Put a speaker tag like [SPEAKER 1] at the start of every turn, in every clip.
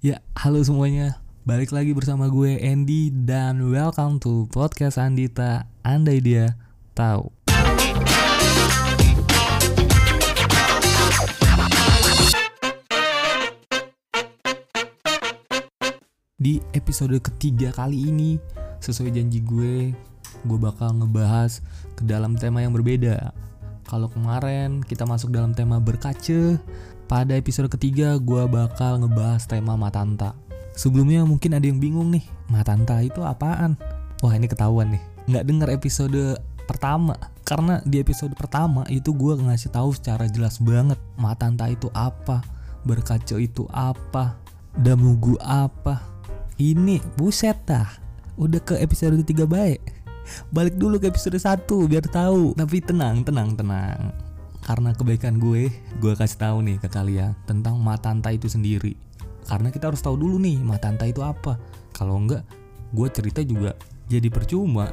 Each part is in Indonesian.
[SPEAKER 1] Ya, halo semuanya. Balik lagi bersama gue Andy dan welcome to podcast Andita. Andai dia tahu. Di episode ketiga kali ini, sesuai janji gue, gue bakal ngebahas ke dalam tema yang berbeda. Kalau kemarin kita masuk dalam tema berkaca, pada episode ketiga gue bakal ngebahas tema Matanta. Sebelumnya mungkin ada yang bingung nih, Matanta itu apaan? Wah ini ketahuan nih, nggak denger episode pertama karena di episode pertama itu gue ngasih tahu secara jelas banget Matanta itu apa, berkaca itu apa, damugu apa. Ini buset dah, udah ke episode ketiga baik. Balik dulu ke episode 1 biar tahu. Tapi tenang, tenang, tenang. Karena kebaikan gue, gue kasih tahu nih ke kalian tentang Matanta itu sendiri. Karena kita harus tahu dulu nih Matanta itu apa. Kalau enggak, gue cerita juga jadi percuma.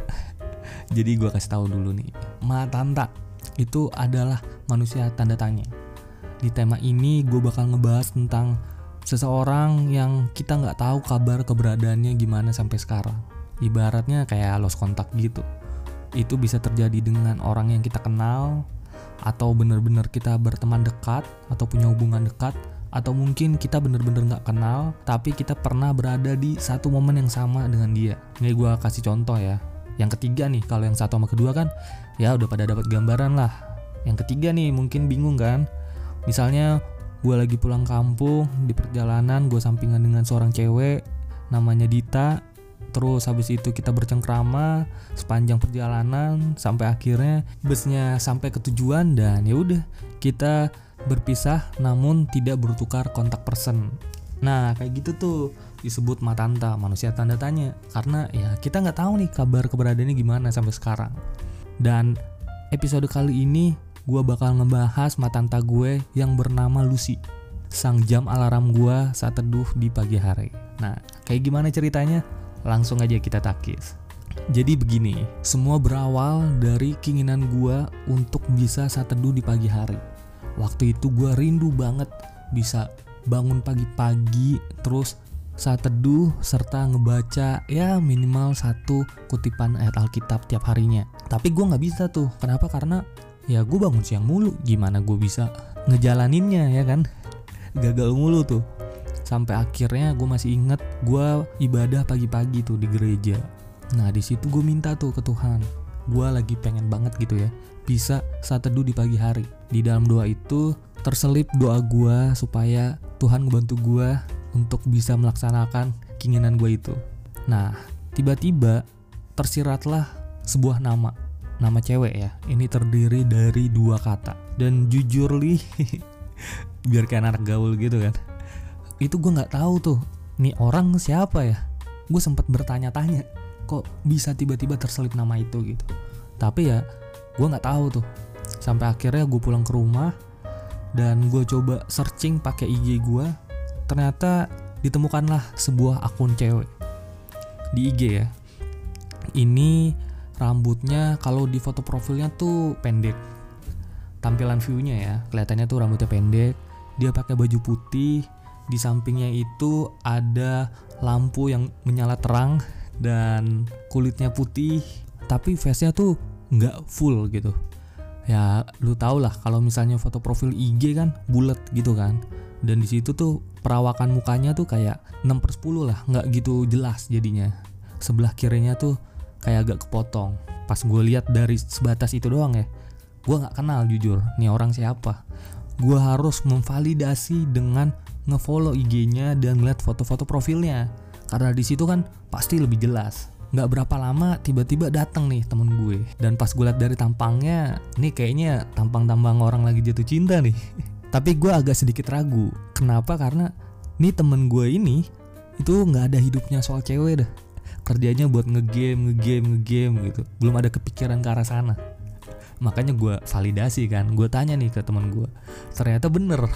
[SPEAKER 1] jadi gue kasih tahu dulu nih. Matanta itu adalah manusia tanda tanya. Di tema ini gue bakal ngebahas tentang seseorang yang kita nggak tahu kabar keberadaannya gimana sampai sekarang. Ibaratnya kayak lost kontak gitu. Itu bisa terjadi dengan orang yang kita kenal, atau bener-bener kita berteman dekat, atau punya hubungan dekat, atau mungkin kita bener-bener nggak kenal, tapi kita pernah berada di satu momen yang sama dengan dia. Ini gue kasih contoh ya. Yang ketiga nih, kalau yang satu sama kedua kan, ya udah pada dapat gambaran lah. Yang ketiga nih, mungkin bingung kan? Misalnya gue lagi pulang kampung di perjalanan gue sampingan dengan seorang cewek namanya Dita terus habis itu kita bercengkrama sepanjang perjalanan sampai akhirnya busnya sampai ke tujuan dan ya udah kita berpisah namun tidak bertukar kontak person. Nah kayak gitu tuh disebut matanta manusia tanda tanya. Karena ya kita nggak tahu nih kabar keberadaannya gimana sampai sekarang. Dan episode kali ini gue bakal ngebahas matanta gue yang bernama Lucy. Sang jam alarm gue saat teduh di pagi hari. Nah kayak gimana ceritanya langsung aja kita takis. Jadi begini semua berawal dari keinginan gue untuk bisa saat teduh di pagi hari. Waktu itu gue rindu banget bisa bangun pagi-pagi terus saat teduh serta ngebaca ya minimal satu kutipan ayat Alkitab tiap harinya. Tapi gue nggak bisa tuh. Kenapa? Karena ya gue bangun siang mulu. Gimana gue bisa ngejalaninnya ya kan? Gagal mulu tuh sampai akhirnya gue masih inget gue ibadah pagi-pagi tuh di gereja. Nah di situ gue minta tuh ke Tuhan. Gue lagi pengen banget gitu ya bisa saat teduh di pagi hari. Di dalam doa itu terselip doa gue supaya Tuhan ngebantu gue untuk bisa melaksanakan keinginan gue itu. Nah tiba-tiba tersiratlah sebuah nama nama cewek ya. Ini terdiri dari dua kata. Dan jujur li biar kayak anak gaul gitu kan itu gue nggak tahu tuh nih orang siapa ya? Gue sempat bertanya-tanya kok bisa tiba-tiba terselip nama itu gitu. Tapi ya gue nggak tahu tuh. Sampai akhirnya gue pulang ke rumah dan gue coba searching pakai IG gue ternyata ditemukanlah sebuah akun cewek di IG ya. Ini rambutnya kalau di foto profilnya tuh pendek. Tampilan viewnya ya kelihatannya tuh rambutnya pendek. Dia pakai baju putih di sampingnya itu ada lampu yang menyala terang dan kulitnya putih tapi face nya tuh nggak full gitu. Ya lu tau lah kalau misalnya foto profil IG kan bulat gitu kan. Dan di situ tuh perawakan mukanya tuh kayak 6 per 10 lah nggak gitu jelas jadinya. Sebelah kirinya tuh kayak agak kepotong. Pas gue lihat dari sebatas itu doang ya gue nggak kenal jujur nih orang siapa. Gue harus memvalidasi dengan ngefollow IG-nya dan ngeliat foto-foto profilnya. Karena di situ kan pasti lebih jelas. Nggak berapa lama tiba-tiba datang nih temen gue. Dan pas gue liat dari tampangnya nih kayaknya tampang-tampang orang lagi jatuh cinta nih. Tapi gue agak sedikit ragu. Kenapa? Karena nih temen gue ini itu nggak ada hidupnya soal cewek dah. Kerjanya buat ngegame ngegame ngegame gitu. Belum ada kepikiran ke arah sana. Makanya gue validasi kan. Gue tanya nih ke teman gue. Ternyata bener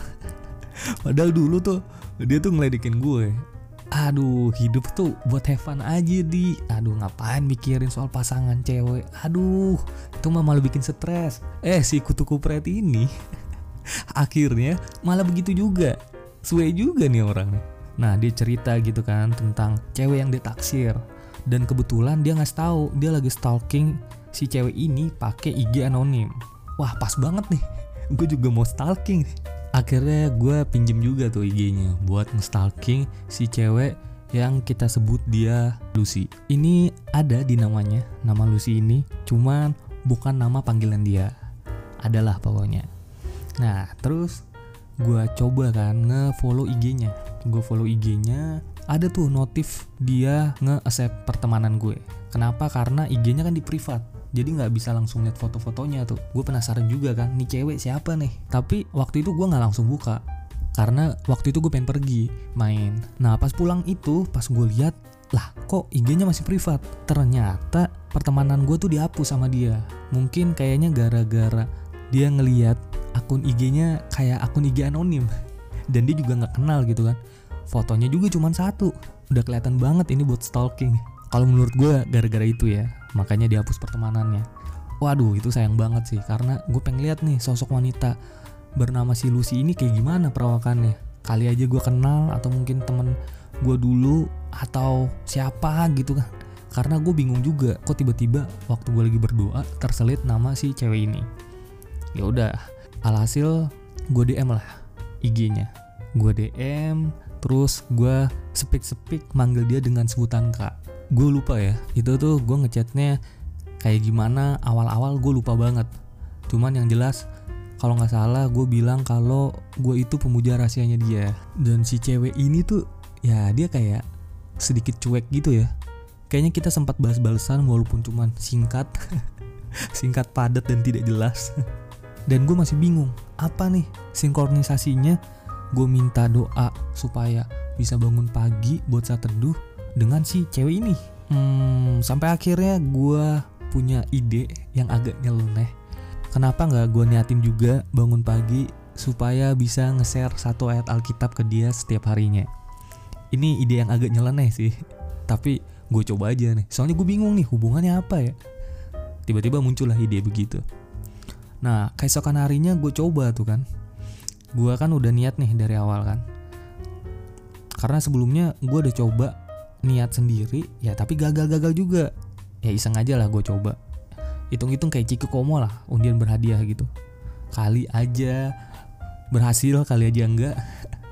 [SPEAKER 1] padahal dulu tuh dia tuh ngeledekin gue. Aduh hidup tuh buat have fun aja di. Aduh ngapain mikirin soal pasangan cewek? Aduh itu mah malah bikin stres. Eh si kutu kupret ini akhirnya malah begitu juga. Suwe juga nih orang Nah dia cerita gitu kan tentang cewek yang ditaksir dan kebetulan dia nggak tahu dia lagi stalking si cewek ini pakai IG anonim. Wah pas banget nih, gue juga mau stalking. Akhirnya gue pinjem juga tuh IG-nya buat nge-stalking si cewek yang kita sebut dia Lucy. Ini ada di namanya, nama Lucy ini, cuman bukan nama panggilan dia. Adalah pokoknya. Nah, terus gue coba kan nge-follow IG-nya. Gue follow IG-nya, ada tuh notif dia nge-accept pertemanan gue. Kenapa? Karena IG-nya kan di privat. Jadi nggak bisa langsung lihat foto-fotonya tuh. Gue penasaran juga kan, nih cewek siapa nih? Tapi waktu itu gue nggak langsung buka. Karena waktu itu gue pengen pergi main. Nah pas pulang itu pas gue lihat lah kok IG-nya masih privat? Ternyata pertemanan gue tuh dihapus sama dia. Mungkin kayaknya gara-gara dia ngeliat akun IG-nya kayak akun IG anonim. Dan dia juga nggak kenal gitu kan. Fotonya juga cuma satu. Udah kelihatan banget ini buat stalking. Kalau menurut gue gara-gara itu ya makanya dihapus pertemanannya. Waduh itu sayang banget sih karena gue pengen lihat nih sosok wanita bernama si Lucy ini kayak gimana perawakannya. Kali aja gue kenal atau mungkin temen gue dulu atau siapa gitu kan. Karena gue bingung juga kok tiba-tiba waktu gue lagi berdoa terselit nama si cewek ini. Ya udah alhasil gue DM lah IG-nya gue DM terus gue sepik-sepik manggil dia dengan sebutan kak gue lupa ya itu tuh gue ngechatnya kayak gimana awal-awal gue lupa banget. Cuman yang jelas kalau nggak salah gue bilang kalau gue itu pemuja rahasianya dia. Dan si cewek ini tuh ya dia kayak sedikit cuek gitu ya. Kayaknya kita sempat bahas-balesan walaupun cuman singkat singkat padat dan tidak jelas. Dan gue masih bingung apa nih sinkronisasinya? Gue minta doa supaya bisa bangun pagi buat saat teduh dengan si cewek ini hmm, sampai akhirnya gue punya ide yang agak nyeleneh kenapa nggak gue niatin juga bangun pagi supaya bisa nge-share satu ayat Alkitab ke dia setiap harinya. Ini ide yang agak nyeleneh sih, tapi gue coba aja nih. Soalnya gue bingung nih hubungannya apa ya. Tiba-tiba muncullah ide begitu. Nah, keesokan harinya gue coba tuh kan. Gue kan udah niat nih dari awal kan. Karena sebelumnya gue udah coba niat sendiri, ya tapi gagal-gagal juga. Ya iseng aja lah gue coba. Hitung-hitung kayak Ciku Komo lah undian berhadiah gitu. Kali aja berhasil kali aja enggak.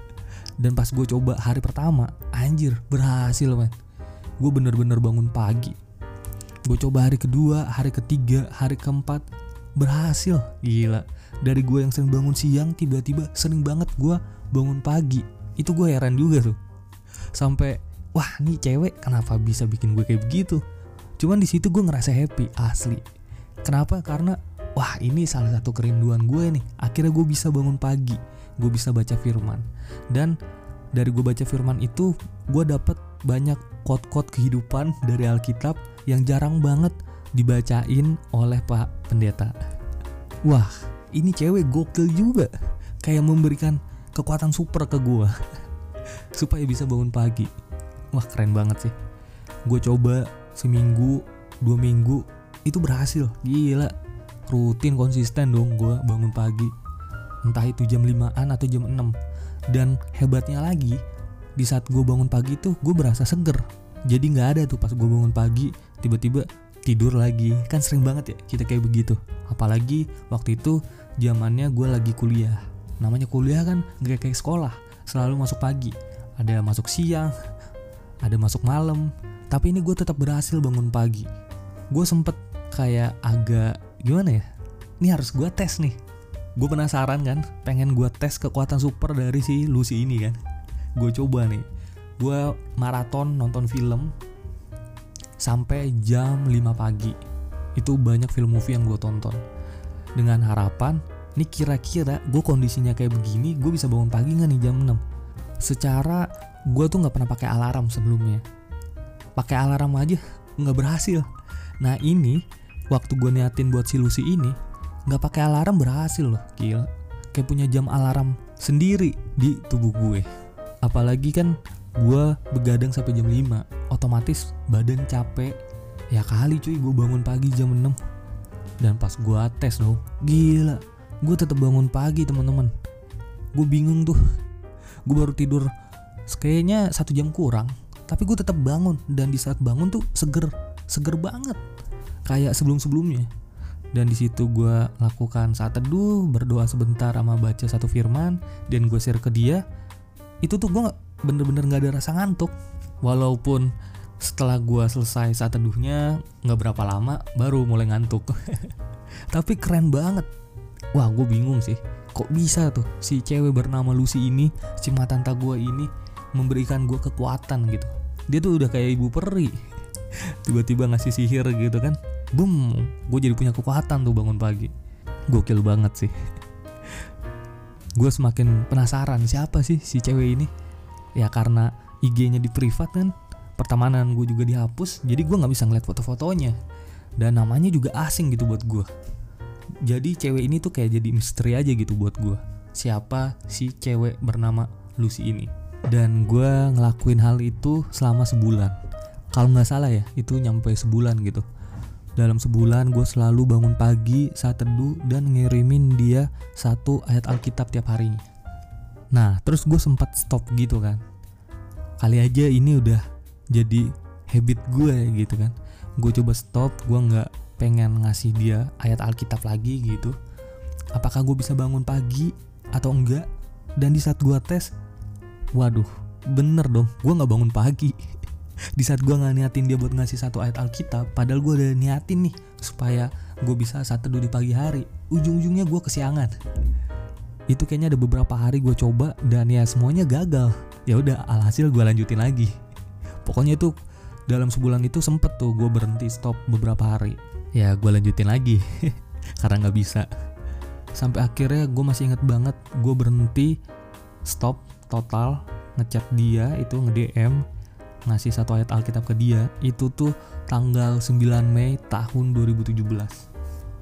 [SPEAKER 1] Dan pas gue coba hari pertama anjir berhasil man gue bener-bener bangun pagi. Gue coba hari kedua hari ketiga hari keempat berhasil. Gila. Dari gue yang sering bangun siang tiba-tiba sering banget gue bangun pagi. Itu gue heran juga tuh. Sampai wah nih cewek kenapa bisa bikin gue kayak begitu cuman di situ gue ngerasa happy asli Kenapa? Karena wah ini salah satu kerinduan gue nih. Akhirnya gue bisa bangun pagi, gue bisa baca firman. Dan dari gue baca firman itu, gue dapet banyak quote-quote kehidupan dari Alkitab yang jarang banget dibacain oleh Pak Pendeta. Wah, ini cewek gokil juga. Kayak memberikan kekuatan super ke gue. supaya bisa bangun pagi. Wah keren banget sih. Gue coba seminggu, dua minggu, itu berhasil. Gila. Rutin konsisten dong gue bangun pagi. Entah itu jam 5an atau jam 6 dan hebatnya lagi di saat gue bangun pagi tuh gue berasa seger. Jadi nggak ada tuh pas gue bangun pagi tiba-tiba tidur lagi. Kan sering banget ya kita kayak begitu. Apalagi waktu itu zamannya gue lagi kuliah. Namanya kuliah kan gak kayak sekolah selalu masuk pagi. Ada masuk siang ada masuk malam. Tapi ini gue tetap berhasil bangun pagi. Gue sempet kayak agak gimana ya? Ini harus gue tes nih. Gue penasaran kan pengen gue tes kekuatan super dari si Lucy ini kan. Gue coba nih. Gue maraton nonton film sampai jam 5 pagi. Itu banyak film movie yang gue tonton. Dengan harapan nih kira-kira gue kondisinya kayak begini gue bisa bangun pagi nggak nih jam 6 secara gue tuh nggak pernah pakai alarm sebelumnya. Pakai alarm aja nggak berhasil. Nah ini waktu gue niatin buat si Lucy ini nggak pakai alarm berhasil loh gila. Kayak punya jam alarm sendiri di tubuh gue. Apalagi kan gue begadang sampai jam 5 otomatis badan capek. Ya kali cuy gue bangun pagi jam 6 dan pas gue tes dong gila gue tetap bangun pagi teman-teman. Gue bingung tuh. Gue baru tidur kayaknya satu jam kurang tapi gue tetap bangun. Dan di saat bangun tuh seger seger banget. Kayak sebelum sebelumnya dan di situ gue lakukan saat teduh berdoa sebentar sama baca satu firman dan gue share ke dia. Itu tuh gue bener-bener nggak ada rasa ngantuk. Walaupun setelah gue selesai saat teduhnya nggak berapa lama baru mulai ngantuk. Tapi keren banget. Wah gue bingung sih. Kok bisa tuh si cewek bernama Lucy ini si matanta gue ini memberikan gue kekuatan gitu. Dia tuh udah kayak ibu peri. Tiba-tiba ngasih sihir gitu kan. Boom gue jadi punya kekuatan tuh bangun pagi. Gokil banget sih. Gue semakin penasaran siapa sih si cewek ini? Ya karena IG-nya di privat kan pertemanan gue juga dihapus jadi gue nggak bisa ngeliat foto-fotonya. Dan namanya juga asing gitu buat gue jadi cewek ini tuh kayak jadi misteri aja gitu buat gue siapa si cewek bernama Lucy ini dan gue ngelakuin hal itu selama sebulan. Kalau nggak salah ya itu nyampe sebulan gitu. Dalam sebulan gue selalu bangun pagi saat teduh dan ngirimin dia satu ayat Alkitab tiap harinya nah terus gue sempat stop gitu kan. Kali aja ini udah jadi habit gue gitu kan. Gue coba stop gue nggak pengen ngasih dia ayat Alkitab lagi gitu. Apakah gue bisa bangun pagi atau enggak? Dan di saat gue tes waduh bener dong gue nggak bangun pagi. Di saat gue nggak niatin dia buat ngasih satu ayat Alkitab padahal gue udah niatin nih supaya gue bisa saat teduh di pagi hari ujung-ujungnya gue kesiangan. Itu kayaknya ada beberapa hari gue coba dan ya semuanya gagal. Ya udah alhasil gue lanjutin lagi. Pokoknya itu dalam sebulan itu sempet tuh gue berhenti stop beberapa hari. Ya gue lanjutin lagi karena nggak bisa. Sampai akhirnya gue masih inget banget gue berhenti stop total ngechat dia itu nge DM ngasih satu ayat Alkitab ke dia itu tuh tanggal 9 Mei tahun 2017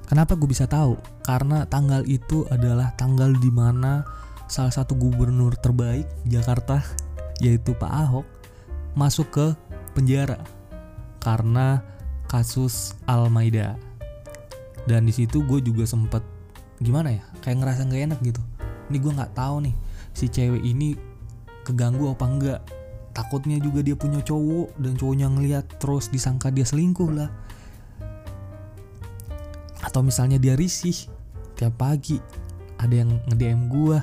[SPEAKER 1] kenapa gue bisa tahu? Karena tanggal itu adalah tanggal di mana salah satu gubernur terbaik Jakarta yaitu Pak Ahok masuk ke penjara karena kasus Al-Maida dan di situ gue juga sempet gimana ya kayak ngerasa nggak enak gitu. Ini gue nggak tahu nih si cewek ini keganggu apa enggak? Takutnya juga dia punya cowok dan cowoknya ngeliat terus disangka dia selingkuh lah. Atau misalnya dia risih tiap pagi ada yang nge-DM gue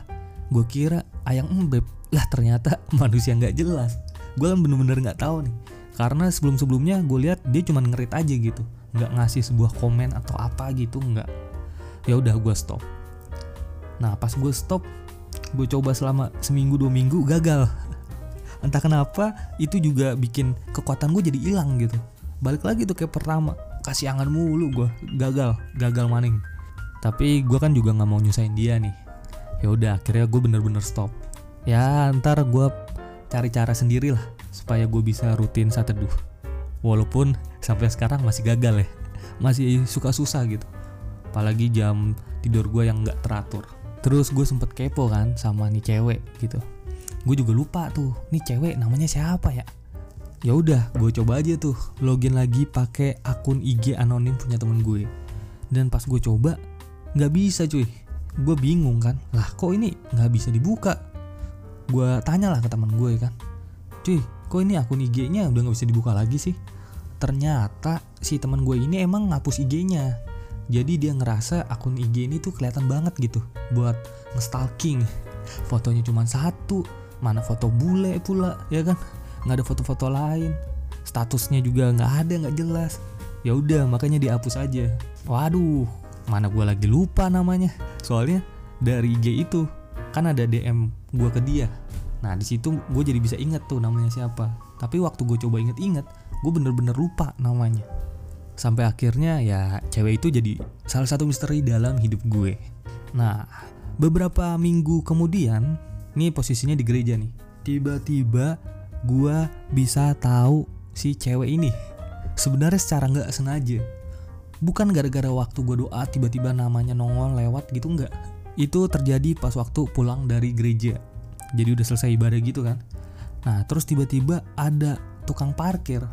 [SPEAKER 1] gue kira ayang embeb lah ternyata manusia nggak jelas. Gue kan bener-bener nggak tahu nih. Karena sebelum sebelumnya gue lihat dia cuma ngerit aja gitu. Nggak ngasih sebuah komen atau apa gitu nggak. Ya udah gue stop. Nah pas gue stop gue coba selama seminggu dua minggu gagal. Entah kenapa itu juga bikin kekuatan gue jadi hilang gitu. Balik lagi tuh kayak pertama kasih angan mulu gue gagal gagal maning. Tapi gue kan juga nggak mau nyusahin dia nih. Ya udah akhirnya gue bener-bener stop. Ya ntar gue cari cara sendiri lah supaya gue bisa rutin saat teduh. Walaupun sampai sekarang masih gagal ya masih suka susah gitu. Apalagi jam tidur gue yang nggak teratur terus gue sempet kepo kan sama nih cewek gitu. Gue juga lupa tuh nih cewek namanya siapa ya? Ya udah gue coba aja tuh login lagi pakai akun IG anonim punya temen gue. Dan pas gue coba nggak bisa cuy. Gue bingung kan lah kok ini nggak bisa dibuka? Gue tanya lah ke teman gue kan. Cuy kok ini akun IG-nya udah nggak bisa dibuka lagi sih? Ternyata si teman gue ini emang ngapus IG-nya jadi dia ngerasa akun IG ini tuh kelihatan banget gitu buat nge-stalking. Fotonya cuma satu mana foto bule pula ya kan? Nggak ada foto-foto lain. Statusnya juga nggak ada nggak jelas. Ya udah makanya dihapus aja. Waduh mana gue lagi lupa namanya. Soalnya dari IG itu kan ada DM gue ke dia. Nah di situ gue jadi bisa inget tuh namanya siapa. Tapi waktu gue coba inget-inget, gue bener-bener lupa namanya. Sampai akhirnya ya cewek itu jadi salah satu misteri dalam hidup gue. Nah beberapa minggu kemudian, nih posisinya di gereja nih. Tiba-tiba gue bisa tahu si cewek ini. Sebenarnya secara nggak sengaja. Bukan gara-gara waktu gue doa tiba-tiba namanya nongol lewat gitu nggak. Itu terjadi pas waktu pulang dari gereja jadi udah selesai ibadah gitu kan nah terus tiba-tiba ada tukang parkir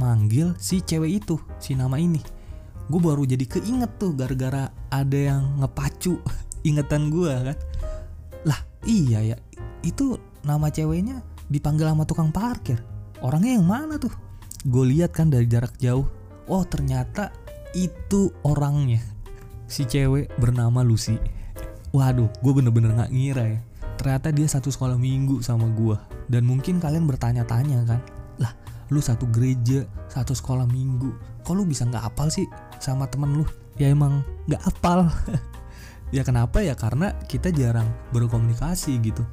[SPEAKER 1] manggil si cewek itu si nama ini. Gue baru jadi keinget tuh gara-gara ada yang ngepacu ingetan gue kan? Lah iya ya itu nama ceweknya dipanggil sama tukang parkir. Orangnya yang mana tuh? Gue lihat kan dari jarak jauh. Oh ternyata itu orangnya. Si cewek bernama Lucy. Waduh gue bener-bener gak ngira ya. Ternyata dia satu sekolah minggu sama gue dan mungkin kalian bertanya-tanya kan? Lah lu satu gereja satu sekolah minggu. Kok lu bisa nggak apal sih sama temen lu? Ya emang nggak apal ya kenapa ya? Karena kita jarang berkomunikasi gitu.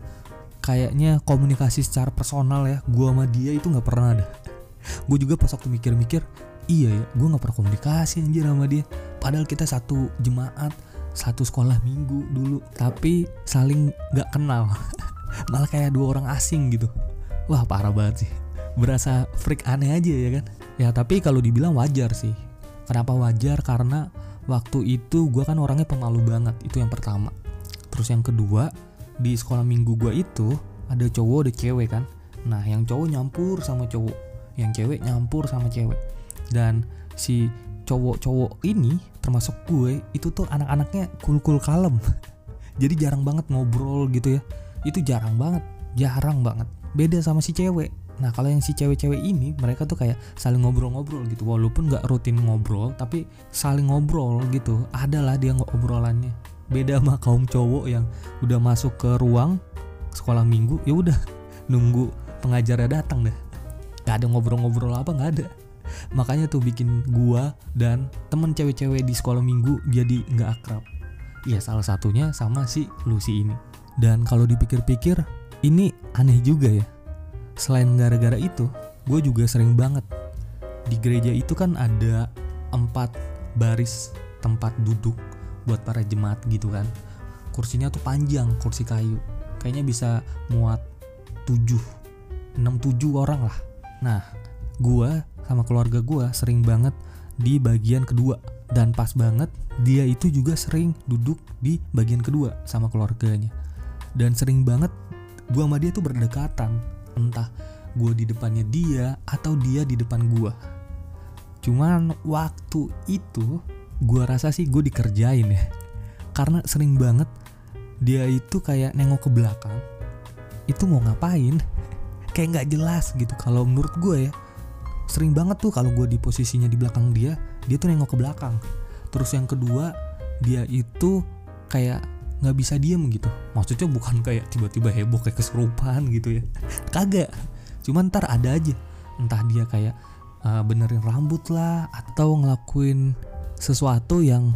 [SPEAKER 1] Kayaknya komunikasi secara personal ya gua sama dia itu nggak pernah ada. Gue juga pas waktu mikir-mikir iya ya gue nggak pernah komunikasi anjir sama dia. Padahal kita satu jemaat satu sekolah minggu dulu tapi saling nggak kenal. Malah kayak dua orang asing gitu. Wah parah banget sih berasa freak aneh aja ya kan? Ya tapi kalau dibilang wajar sih. Kenapa wajar? Karena waktu itu gue kan orangnya pemalu banget itu yang pertama. Terus yang kedua di sekolah minggu gue itu ada cowok ada cewek kan? Nah yang cowok nyampur sama cowok yang cewek nyampur sama cewek. Dan si cowok-cowok ini termasuk gue itu tuh anak-anaknya cool-cool kalem. Jadi jarang banget ngobrol gitu ya. Itu jarang banget jarang banget. Beda sama si cewek Nah kalau yang si cewek-cewek ini mereka tuh kayak saling ngobrol-ngobrol gitu. Walaupun nggak rutin ngobrol tapi saling ngobrol gitu. Adalah dia ngobrolannya. Beda sama kaum cowok yang udah masuk ke ruang sekolah minggu ya udah nunggu pengajarnya datang deh. Gak ada ngobrol-ngobrol apa nggak ada. Makanya tuh bikin gua dan temen cewek-cewek di sekolah minggu jadi nggak akrab. Ya salah satunya sama si Lucy ini. Dan kalau dipikir-pikir ini aneh juga ya selain gara-gara itu gue juga sering banget. Di gereja itu kan ada empat baris tempat duduk buat para jemaat gitu kan. Kursinya tuh panjang kursi kayu. Kayaknya bisa muat 7 6 7 orang lah. Nah gue sama keluarga gue sering banget di bagian kedua. Dan pas banget dia itu juga sering duduk di bagian kedua sama keluarganya. Dan sering banget gue sama dia tuh berdekatan entah gue di depannya dia atau dia di depan gue cuman waktu itu gue rasa sih gue dikerjain ya. Karena sering banget dia itu kayak nengok ke belakang itu mau ngapain? Kayak nggak jelas gitu. Kalau menurut gue ya sering banget tuh kalau gue di posisinya di belakang dia dia tuh nengok ke belakang. Terus yang kedua dia itu kayak nggak bisa diem gitu. Maksudnya bukan kayak tiba-tiba heboh kayak kesurupan gitu ya. Kagak. Cuman ntar ada aja. Entah dia kayak uh, benerin rambut lah atau ngelakuin sesuatu yang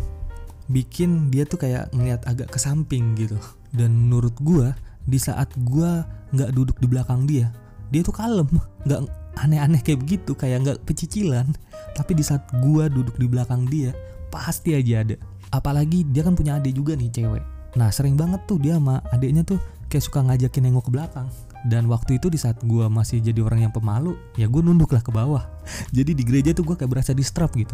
[SPEAKER 1] bikin dia tuh kayak ngeliat agak ke samping gitu. Dan menurut gue di saat gue nggak duduk di belakang dia dia tuh kalem. Nggak aneh-aneh kayak begitu kayak nggak pecicilan tapi di saat gue duduk di belakang dia pasti aja ada. Apalagi dia kan punya adik juga nih cewek Nah sering banget tuh dia sama adiknya tuh kayak suka ngajakin nengok ke belakang. Dan waktu itu di saat gue masih jadi orang yang pemalu, ya gue nunduk lah ke bawah. jadi di gereja tuh gue kayak berasa di strap gitu.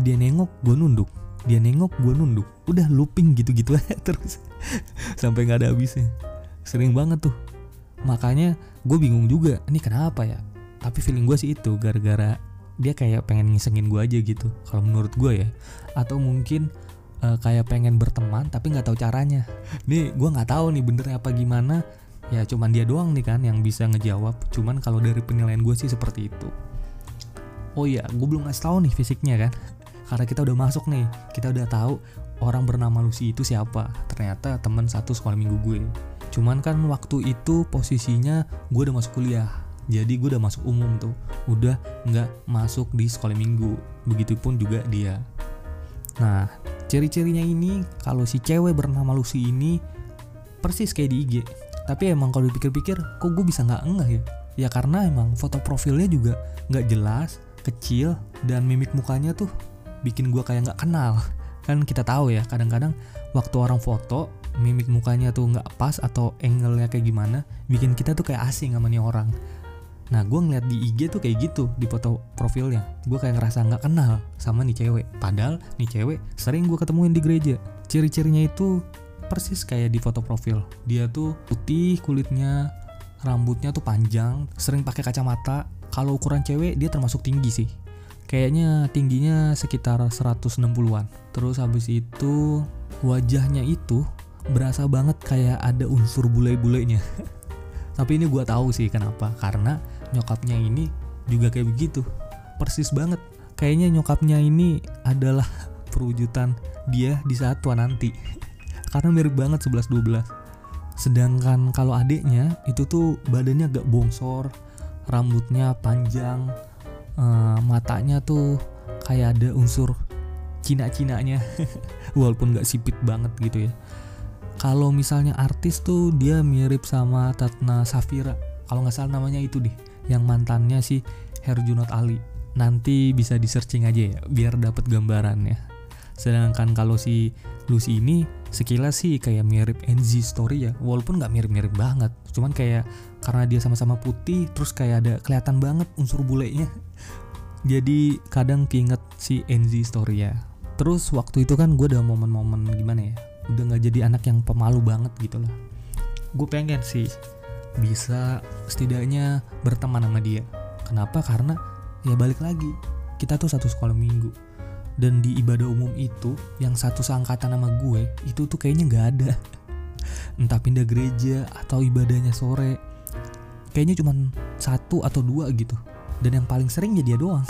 [SPEAKER 1] Dia nengok, gue nunduk. Dia nengok, gue nunduk. Udah looping gitu-gitu aja terus. Sampai nggak ada habisnya. Sering banget tuh. Makanya gue bingung juga, ini kenapa ya? Tapi feeling gue sih itu gara-gara dia kayak pengen ngisengin gue aja gitu. Kalau menurut gue ya. Atau mungkin uh, kayak pengen berteman tapi nggak tahu caranya. Nih gue nggak tahu nih bener apa gimana. Ya cuman dia doang nih kan yang bisa ngejawab. Cuman kalau dari penilaian gue sih seperti itu. Oh iya, gue belum ngasih tahu nih fisiknya kan. Karena kita udah masuk nih, kita udah tahu orang bernama Lucy itu siapa. Ternyata teman satu sekolah minggu gue. Cuman kan waktu itu posisinya gue udah masuk kuliah. Jadi gue udah masuk umum tuh, udah nggak masuk di sekolah minggu. Begitupun juga dia. Nah, Ciri-cirinya ini kalau si cewek bernama Lucy ini persis kayak di IG. Tapi emang kalau dipikir-pikir kok gue bisa nggak enggak ya? Ya karena emang foto profilnya juga nggak jelas, kecil, dan mimik mukanya tuh bikin gue kayak nggak kenal. Kan kita tahu ya kadang-kadang waktu orang foto mimik mukanya tuh nggak pas atau angle-nya kayak gimana, bikin kita tuh kayak asing sama nih orang. Nah gue ngeliat di IG tuh kayak gitu di foto profilnya. Gue kayak ngerasa gak kenal sama nih cewek. Padahal nih cewek sering gue ketemuin di gereja. Ciri-cirinya itu persis kayak di foto profil. Dia tuh putih kulitnya Rambutnya tuh panjang Sering pakai kacamata. Kalau ukuran cewek dia termasuk tinggi sih. Kayaknya tingginya sekitar 160-an Terus habis itu wajahnya itu berasa banget kayak ada unsur bule-bulenya. Tapi ini gue tahu sih kenapa. Karena nyokapnya ini juga kayak begitu. Persis banget. Kayaknya nyokapnya ini adalah perwujudan dia di saat tua nanti. Karena mirip banget 11-12 sedangkan kalau adiknya itu tuh badannya agak bongsor rambutnya panjang uh, matanya tuh kayak ada unsur Cina-cinanya. Walaupun gak sipit banget gitu ya. Kalau misalnya artis tuh dia mirip sama Tatna Safira. Kalau nggak salah namanya itu deh yang mantannya si Herjunot Ali. Nanti bisa di searching aja ya biar dapat gambarannya. Sedangkan kalau si Lucy ini sekilas sih kayak mirip NZ Story ya walaupun nggak mirip-mirip banget. Cuman kayak karena dia sama-sama putih terus kayak ada kelihatan banget unsur bulenya. Jadi kadang keinget si NZ Story ya. Terus waktu itu kan gue ada momen-momen gimana ya udah nggak jadi anak yang pemalu banget gitu lah. Gue pengen sih bisa setidaknya berteman sama dia. Kenapa? Karena ya balik lagi kita tuh satu sekolah minggu. Dan di ibadah umum itu yang satu seangkatan sama gue itu tuh kayaknya nggak ada. Entah pindah gereja atau ibadahnya sore. Kayaknya cuma satu atau dua gitu. Dan yang paling sering ya dia doang.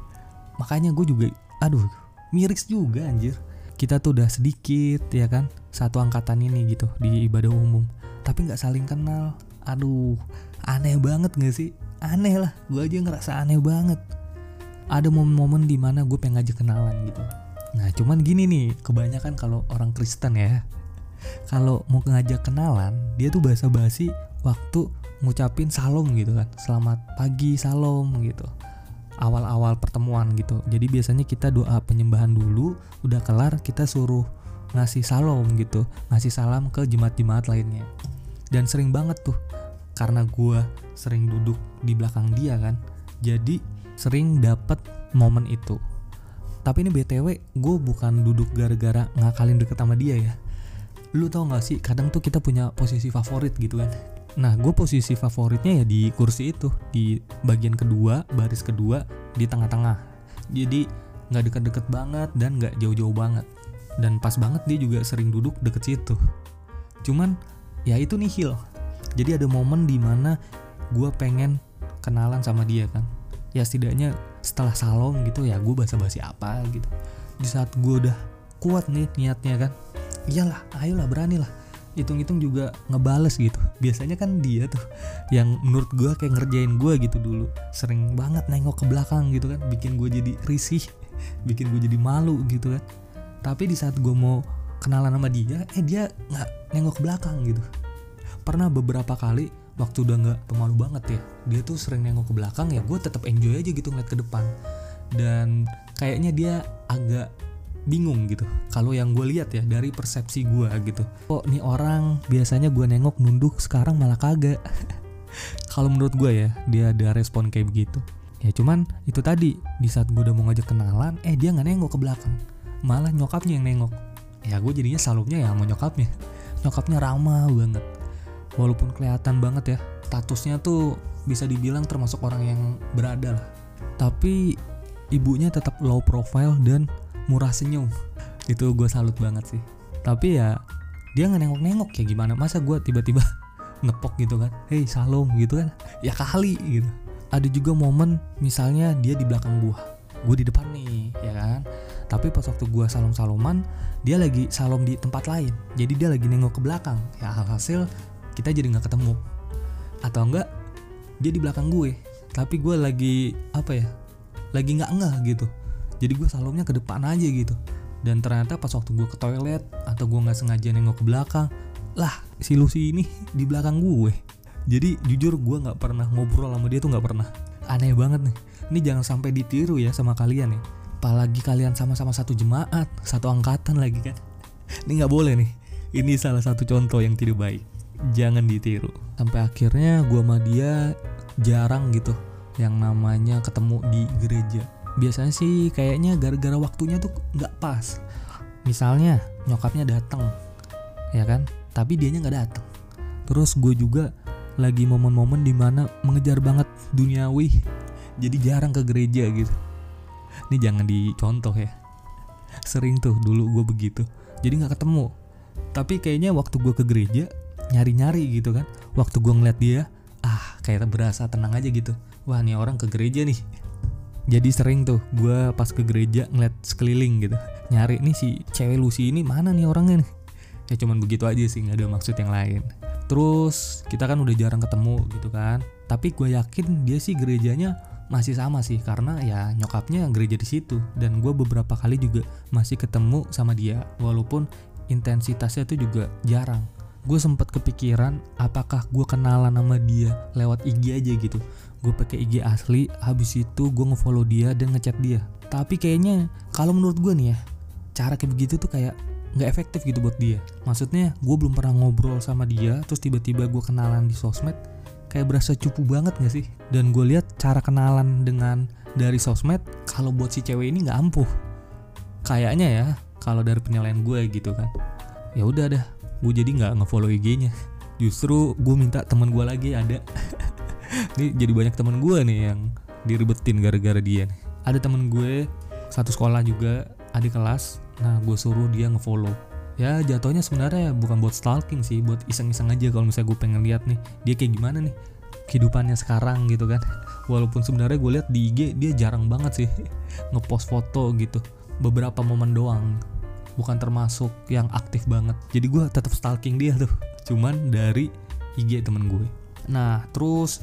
[SPEAKER 1] Makanya gue juga aduh miris juga anjir. Kita tuh udah sedikit ya kan satu angkatan ini gitu di ibadah umum. Tapi nggak saling kenal aduh aneh banget gak sih? Aneh lah gue aja ngerasa aneh banget. Ada momen-momen di mana gue pengen ngajak kenalan gitu. Nah cuman gini nih kebanyakan kalau orang Kristen ya kalau mau ngajak kenalan dia tuh bahasa basi waktu ngucapin salam gitu kan. Selamat pagi salam gitu. Awal-awal pertemuan gitu. Jadi biasanya kita doa penyembahan dulu udah kelar kita suruh ngasih salam gitu. Ngasih salam ke jemaat-jemaat lainnya dan sering banget tuh karena gue sering duduk di belakang dia kan jadi sering dapet momen itu. Tapi ini btw gue bukan duduk gara-gara ngakalin deket sama dia ya. Lu tau gak sih kadang tuh kita punya posisi favorit gitu kan. Nah gue posisi favoritnya ya di kursi itu di bagian kedua baris kedua di tengah-tengah. Jadi nggak deket-deket banget dan nggak jauh-jauh banget. Dan pas banget dia juga sering duduk deket situ. Cuman ya itu nihil. Jadi ada momen di mana gue pengen kenalan sama dia kan. Ya setidaknya setelah salon gitu ya gue basa-basi apa gitu. Di saat gue udah kuat nih niatnya kan iyalah ayolah beranilah. Hitung-hitung juga ngebales gitu. Biasanya kan dia tuh yang menurut gue kayak ngerjain gue gitu dulu. Sering banget nengok ke belakang gitu kan. Bikin gue jadi risih bikin gue jadi malu gitu kan. Tapi di saat gue mau kenalan sama dia eh dia nggak nengok ke belakang gitu pernah beberapa kali waktu udah nggak pemalu banget ya dia tuh sering nengok ke belakang ya gue tetap enjoy aja gitu ngeliat ke depan. Dan kayaknya dia agak bingung gitu kalau yang gue lihat ya dari persepsi gue gitu. Kok nih orang biasanya gue nengok nunduk sekarang malah kagak? Kalau menurut gue ya dia ada respon kayak begitu. Ya cuman itu tadi di saat gue udah mau ngajak kenalan eh dia nggak nengok ke belakang malah nyokapnya yang nengok. Ya gue jadinya salubnya ya sama nyokapnya. Nyokapnya ramah banget walaupun kelihatan banget ya statusnya tuh bisa dibilang termasuk orang yang berada lah. Tapi ibunya tetap low profile dan murah senyum. Itu gue salut banget sih. Tapi ya dia nggak nengok-nengok ya gimana? Masa gue tiba-tiba ngepok gitu kan? Hey salam gitu kan? Ya kali gitu. Ada juga momen misalnya dia di belakang gue gue di depan nih ya kan? Tapi pas waktu gue salam saloman dia lagi salam di tempat lain. Jadi dia lagi nengok ke belakang. Ya hasil kita jadi nggak ketemu. Atau enggak dia di belakang gue. Tapi gue lagi apa ya lagi nggak ngeh gitu. Jadi gue salomnya ke depan aja gitu. Dan ternyata pas waktu gue ke toilet atau gue nggak sengaja nengok ke belakang lah si Lucy ini di belakang gue. Jadi jujur gue nggak pernah ngobrol sama dia tuh nggak pernah. Aneh banget nih. Ini jangan sampai ditiru ya sama kalian ya. Apalagi kalian sama-sama satu jemaat satu angkatan lagi kan. Ini nggak boleh nih. Ini salah satu contoh yang tidak baik jangan ditiru. Sampai akhirnya gue sama dia jarang gitu yang namanya ketemu di gereja. Biasanya sih kayaknya gara-gara waktunya tuh nggak pas. Misalnya nyokapnya datang ya kan? Tapi dianya nggak datang terus gue juga lagi momen-momen di mana mengejar banget duniawi. Jadi jarang ke gereja gitu. Ini jangan dicontoh ya. Sering tuh dulu gue begitu. Jadi nggak ketemu. Tapi kayaknya waktu gue ke gereja nyari-nyari gitu kan. Waktu gue ngeliat dia ah kayak berasa tenang aja gitu. Wah nih orang ke gereja nih. Jadi sering tuh gue pas ke gereja ngeliat sekeliling gitu. Nyari nih si cewek Lucy ini mana nih orangnya nih? Ya cuman begitu aja sih nggak ada maksud yang lain. Terus kita kan udah jarang ketemu gitu kan. Tapi gue yakin dia sih gerejanya masih sama sih karena ya nyokapnya gereja di situ. Dan gue beberapa kali juga masih ketemu sama dia walaupun intensitasnya tuh juga jarang gue sempet kepikiran apakah gue kenalan sama dia lewat IG aja gitu. Gue pakai IG asli habis itu gue ngefollow dia dan ngechat dia. Tapi kayaknya kalau menurut gue nih ya cara kayak begitu tuh kayak nggak efektif gitu buat dia. Maksudnya gue belum pernah ngobrol sama dia terus tiba-tiba gue kenalan di sosmed kayak berasa cupu banget gak sih? Dan gue lihat cara kenalan dengan dari sosmed kalau buat si cewek ini nggak ampuh. Kayaknya ya kalau dari penilaian gue gitu kan. Ya udah dah gue jadi nggak ngefollow IG-nya. Justru gue minta teman gue lagi ada. Ini jadi banyak teman gue nih yang diribetin gara-gara dia nih. ada temen gue satu sekolah juga adik kelas. Nah gue suruh dia ngefollow. Ya jatuhnya sebenarnya bukan buat stalking sih buat iseng-iseng aja kalau misalnya gue pengen lihat nih dia kayak gimana nih kehidupannya sekarang gitu kan. Walaupun sebenarnya gue lihat di IG dia jarang banget sih ngepost foto gitu beberapa momen doang bukan termasuk yang aktif banget. Jadi gue tetap stalking dia tuh. Cuman dari IG temen gue. Nah terus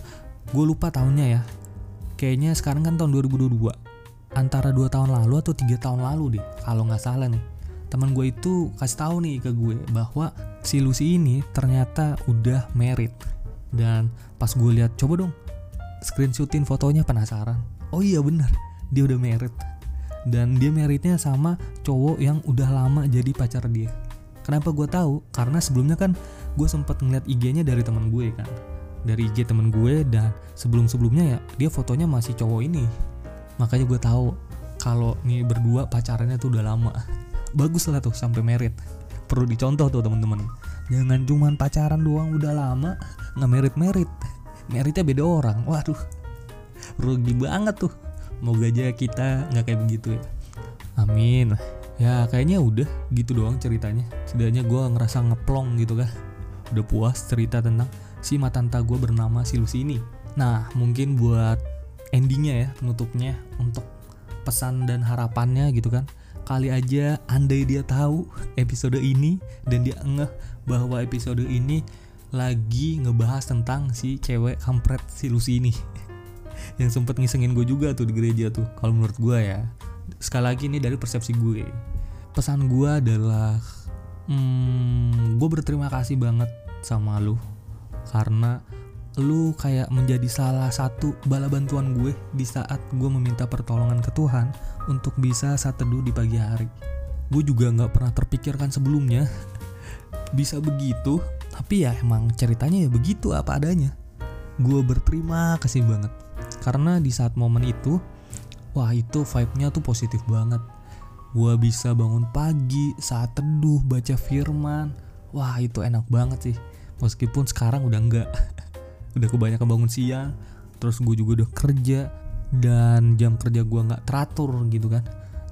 [SPEAKER 1] gue lupa tahunnya ya. Kayaknya sekarang kan tahun 2022 antara dua tahun lalu atau tiga tahun lalu deh kalau nggak salah nih. Teman gue itu kasih tahu nih ke gue bahwa si Lucy ini ternyata udah married. Dan pas gue lihat coba dong screenshotin fotonya penasaran. Oh iya bener. Dia udah married dan dia meritnya sama cowok yang udah lama jadi pacar dia. Kenapa gue tahu? Karena sebelumnya kan gue sempat ngeliat IG-nya dari teman gue kan. Dari IG temen gue dan sebelum sebelumnya ya dia fotonya masih cowok ini. Makanya gue tahu kalau nih berdua pacarannya tuh udah lama. Bagus lah tuh sampai merit. Perlu dicontoh tuh teman-teman. Jangan cuman pacaran doang udah lama nggak merit merit meritnya beda orang waduh. Rugi banget tuh moga aja kita nggak kayak begitu ya? Amin. Ya kayaknya udah gitu doang ceritanya. Setidaknya gue ngerasa ngeplong gitu kan udah puas cerita tentang si matanta gue bernama si Lucy ini nah mungkin buat endingnya ya penutupnya untuk pesan dan harapannya gitu kan. Kali aja andai dia tahu episode ini dan dia ngeh bahwa episode ini lagi ngebahas tentang si cewek kampret si Lucy ini yang sempet ngisengin gue juga tuh di gereja tuh kalau menurut gue ya. Sekali lagi ini dari persepsi gue. Pesan gue adalah hmm, gue berterima kasih banget sama lu. Karena lu kayak menjadi salah satu bala bantuan gue di saat gue meminta pertolongan ke Tuhan untuk bisa saat teduh di pagi hari. Gue juga nggak pernah terpikirkan sebelumnya bisa begitu, tapi ya emang ceritanya ya begitu apa adanya. Gue berterima kasih banget karena di saat momen itu, wah itu vibe-nya tuh positif banget. Gue bisa bangun pagi saat teduh baca firman, wah itu enak banget sih. Meskipun sekarang udah enggak udah kebanyakan bangun siang terus gue juga udah kerja dan jam kerja gue nggak teratur gitu kan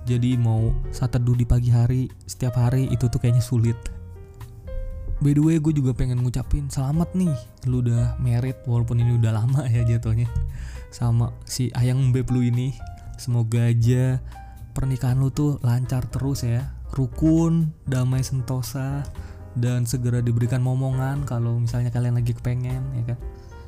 [SPEAKER 1] jadi mau saat teduh di pagi hari setiap hari itu tuh kayaknya sulit by the way gue juga pengen ngucapin selamat nih. Lu udah merit walaupun ini udah lama ya jatuhnya. Sama si ayang beb lu ini. Semoga aja pernikahan lu tuh lancar terus ya. Rukun damai sentosa dan segera diberikan momongan kalau misalnya kalian lagi kepengen ya kan?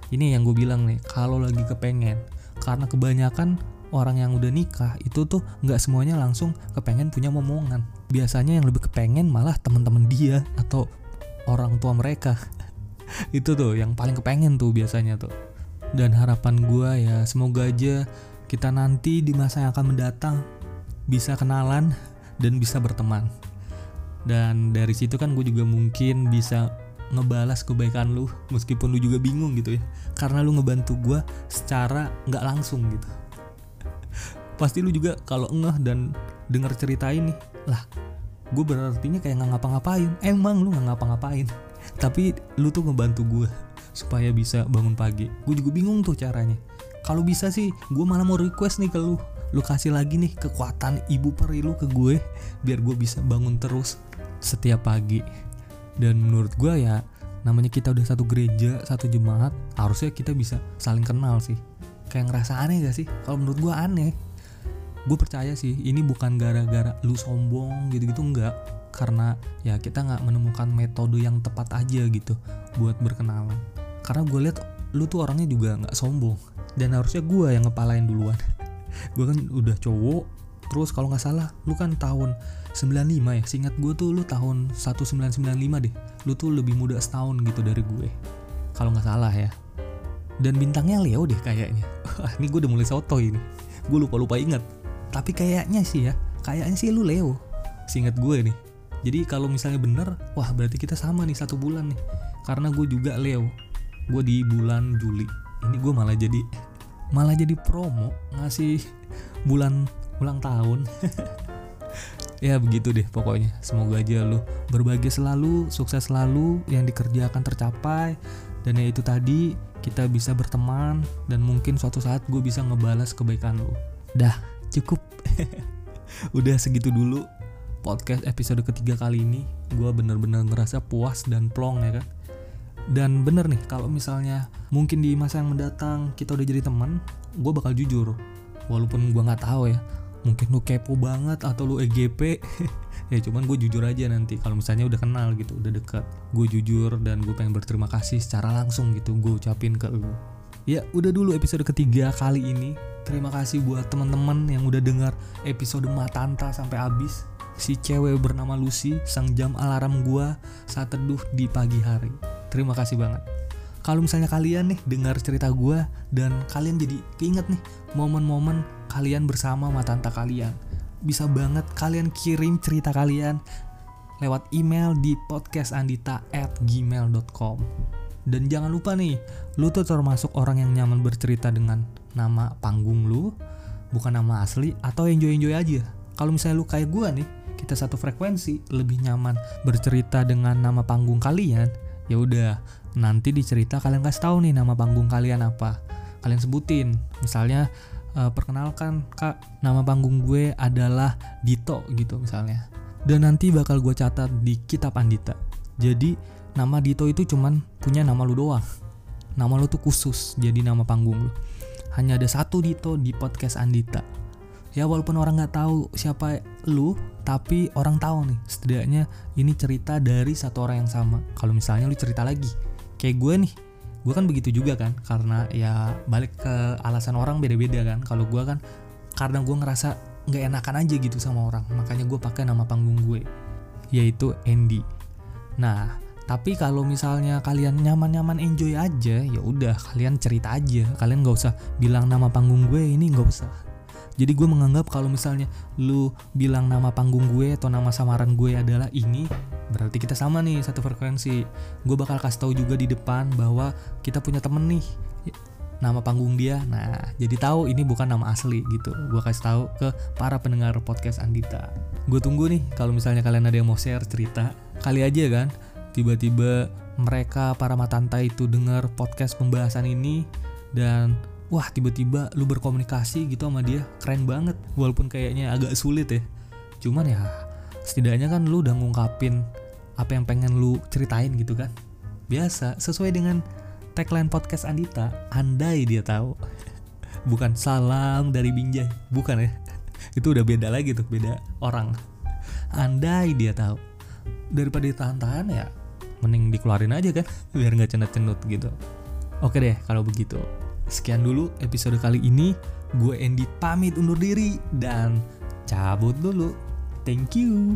[SPEAKER 1] Ini yang gue bilang nih kalau lagi kepengen. Karena kebanyakan orang yang udah nikah itu tuh nggak semuanya langsung kepengen punya momongan. Biasanya yang lebih kepengen malah teman-teman dia atau orang tua mereka. Itu tuh yang paling kepengen tuh biasanya tuh. Dan harapan gue ya semoga aja kita nanti di masa yang akan mendatang bisa kenalan dan bisa berteman. Dan dari situ kan gue juga mungkin bisa ngebalas kebaikan lu meskipun lu juga bingung gitu ya. Karena lu ngebantu gue secara nggak langsung gitu. Pasti lu juga kalau ngeh dan denger cerita ini lah gue berartinya kayak nggak ngapa-ngapain. Emang lu nggak ngapa-ngapain. Tapi lu tuh ngebantu gue supaya bisa bangun pagi. Gue juga bingung tuh caranya. Kalau bisa sih gue malah mau request nih ke lu. Lu kasih lagi nih kekuatan ibu peri lu ke gue biar gue bisa bangun terus setiap pagi. Dan menurut gue ya namanya kita udah satu gereja satu jemaat harusnya kita bisa saling kenal sih. Kayak ngerasa aneh gak sih? Kalau menurut gue aneh gue percaya sih ini bukan gara-gara lu sombong gitu-gitu enggak. Karena ya kita nggak menemukan metode yang tepat aja gitu buat berkenalan karena gue lihat lu tuh orangnya juga nggak sombong. Dan harusnya gue yang ngepalain duluan. Gue kan udah cowok terus kalau nggak salah lu kan tahun 95 ya? Seingat gue tuh lu tahun 1995 deh. Lu tuh lebih muda setahun gitu dari gue kalau nggak salah ya. Dan bintangnya Leo deh kayaknya. Ini gue udah mulai soto ini. Gue lupa lupa ingat tapi kayaknya sih ya kayaknya sih lu Leo. Seingat gue nih jadi kalau misalnya bener wah berarti kita sama nih satu bulan nih. Karena gue juga Leo gue di bulan Juli. Ini gue malah jadi malah jadi promo ngasih bulan ulang tahun. Ya begitu deh pokoknya semoga aja lu berbahagia selalu sukses selalu yang dikerjakan tercapai. Dan ya itu tadi kita bisa berteman dan mungkin suatu saat gue bisa ngebalas kebaikan lu. Dah cukup. Udah segitu dulu podcast episode ketiga kali ini. Gue bener-bener ngerasa puas dan plong ya kan? Dan bener nih kalau misalnya mungkin di masa yang mendatang kita udah jadi teman gue bakal jujur walaupun gue nggak tahu ya mungkin lu kepo banget atau lu EGP ya cuman gue jujur aja nanti kalau misalnya udah kenal gitu udah deket gue jujur dan gue pengen berterima kasih secara langsung gitu gue ucapin ke lu ya udah dulu episode ketiga kali ini Terima kasih buat teman-teman yang udah dengar episode Matanta sampai habis. Si cewek bernama Lucy, sang jam alarm gua saat teduh di pagi hari. Terima kasih banget. Kalau misalnya kalian nih dengar cerita gua dan kalian jadi keinget nih momen-momen kalian bersama Matanta kalian. Bisa banget kalian kirim cerita kalian lewat email di podcastandita@gmail.com. Dan jangan lupa nih, lu tuh termasuk orang yang nyaman bercerita dengan nama panggung lu, bukan nama asli atau enjoy-enjoy aja. Kalau misalnya lu kayak gua nih, kita satu frekuensi, lebih nyaman bercerita dengan nama panggung kalian, ya udah, nanti dicerita kalian kasih tahu nih nama panggung kalian apa. Kalian sebutin, misalnya uh, perkenalkan kak, nama panggung gue adalah Dito gitu misalnya. Dan nanti bakal gue catat di kitab Andita. Jadi nama Dito itu cuman punya nama lu doang. Nama lu tuh khusus jadi nama panggung lu. Hanya ada satu Dito di podcast Andita. Ya walaupun orang nggak tahu siapa lu, tapi orang tahu nih. Setidaknya ini cerita dari satu orang yang sama. Kalau misalnya lu cerita lagi, kayak gue nih, gue kan begitu juga kan. Karena ya balik ke alasan orang beda-beda kan. Kalau gue kan karena gue ngerasa nggak enakan aja gitu sama orang, makanya gue pakai nama panggung gue, yaitu Andy. Nah, tapi kalau misalnya kalian nyaman-nyaman enjoy aja, ya udah kalian cerita aja. Kalian nggak usah bilang nama panggung gue ini nggak usah. Jadi gue menganggap kalau misalnya lu bilang nama panggung gue atau nama samaran gue adalah ini, berarti kita sama nih satu frekuensi. Gue bakal kasih tahu juga di depan bahwa kita punya temen nih nama panggung dia. Nah, jadi tahu ini bukan nama asli gitu. Gue kasih tahu ke para pendengar podcast Andita. Gue tunggu nih kalau misalnya kalian ada yang mau share cerita, kali aja kan tiba-tiba mereka para matanta itu dengar podcast pembahasan ini dan wah tiba-tiba lu berkomunikasi gitu sama dia. Keren banget. Walaupun kayaknya agak sulit ya. Cuman ya setidaknya kan lu udah ngungkapin apa yang pengen lu ceritain gitu kan. Biasa sesuai dengan tagline podcast Andita andai dia tahu. Bukan salam dari Binjai bukan ya. Itu udah beda lagi tuh beda orang. Andai dia tahu. Daripada ditahan-tahan ya mending dikeluarin aja kan biar nggak cenut-cenut gitu. Oke deh kalau begitu. Sekian dulu episode kali ini. Gue Andy pamit undur diri dan cabut dulu. Thank you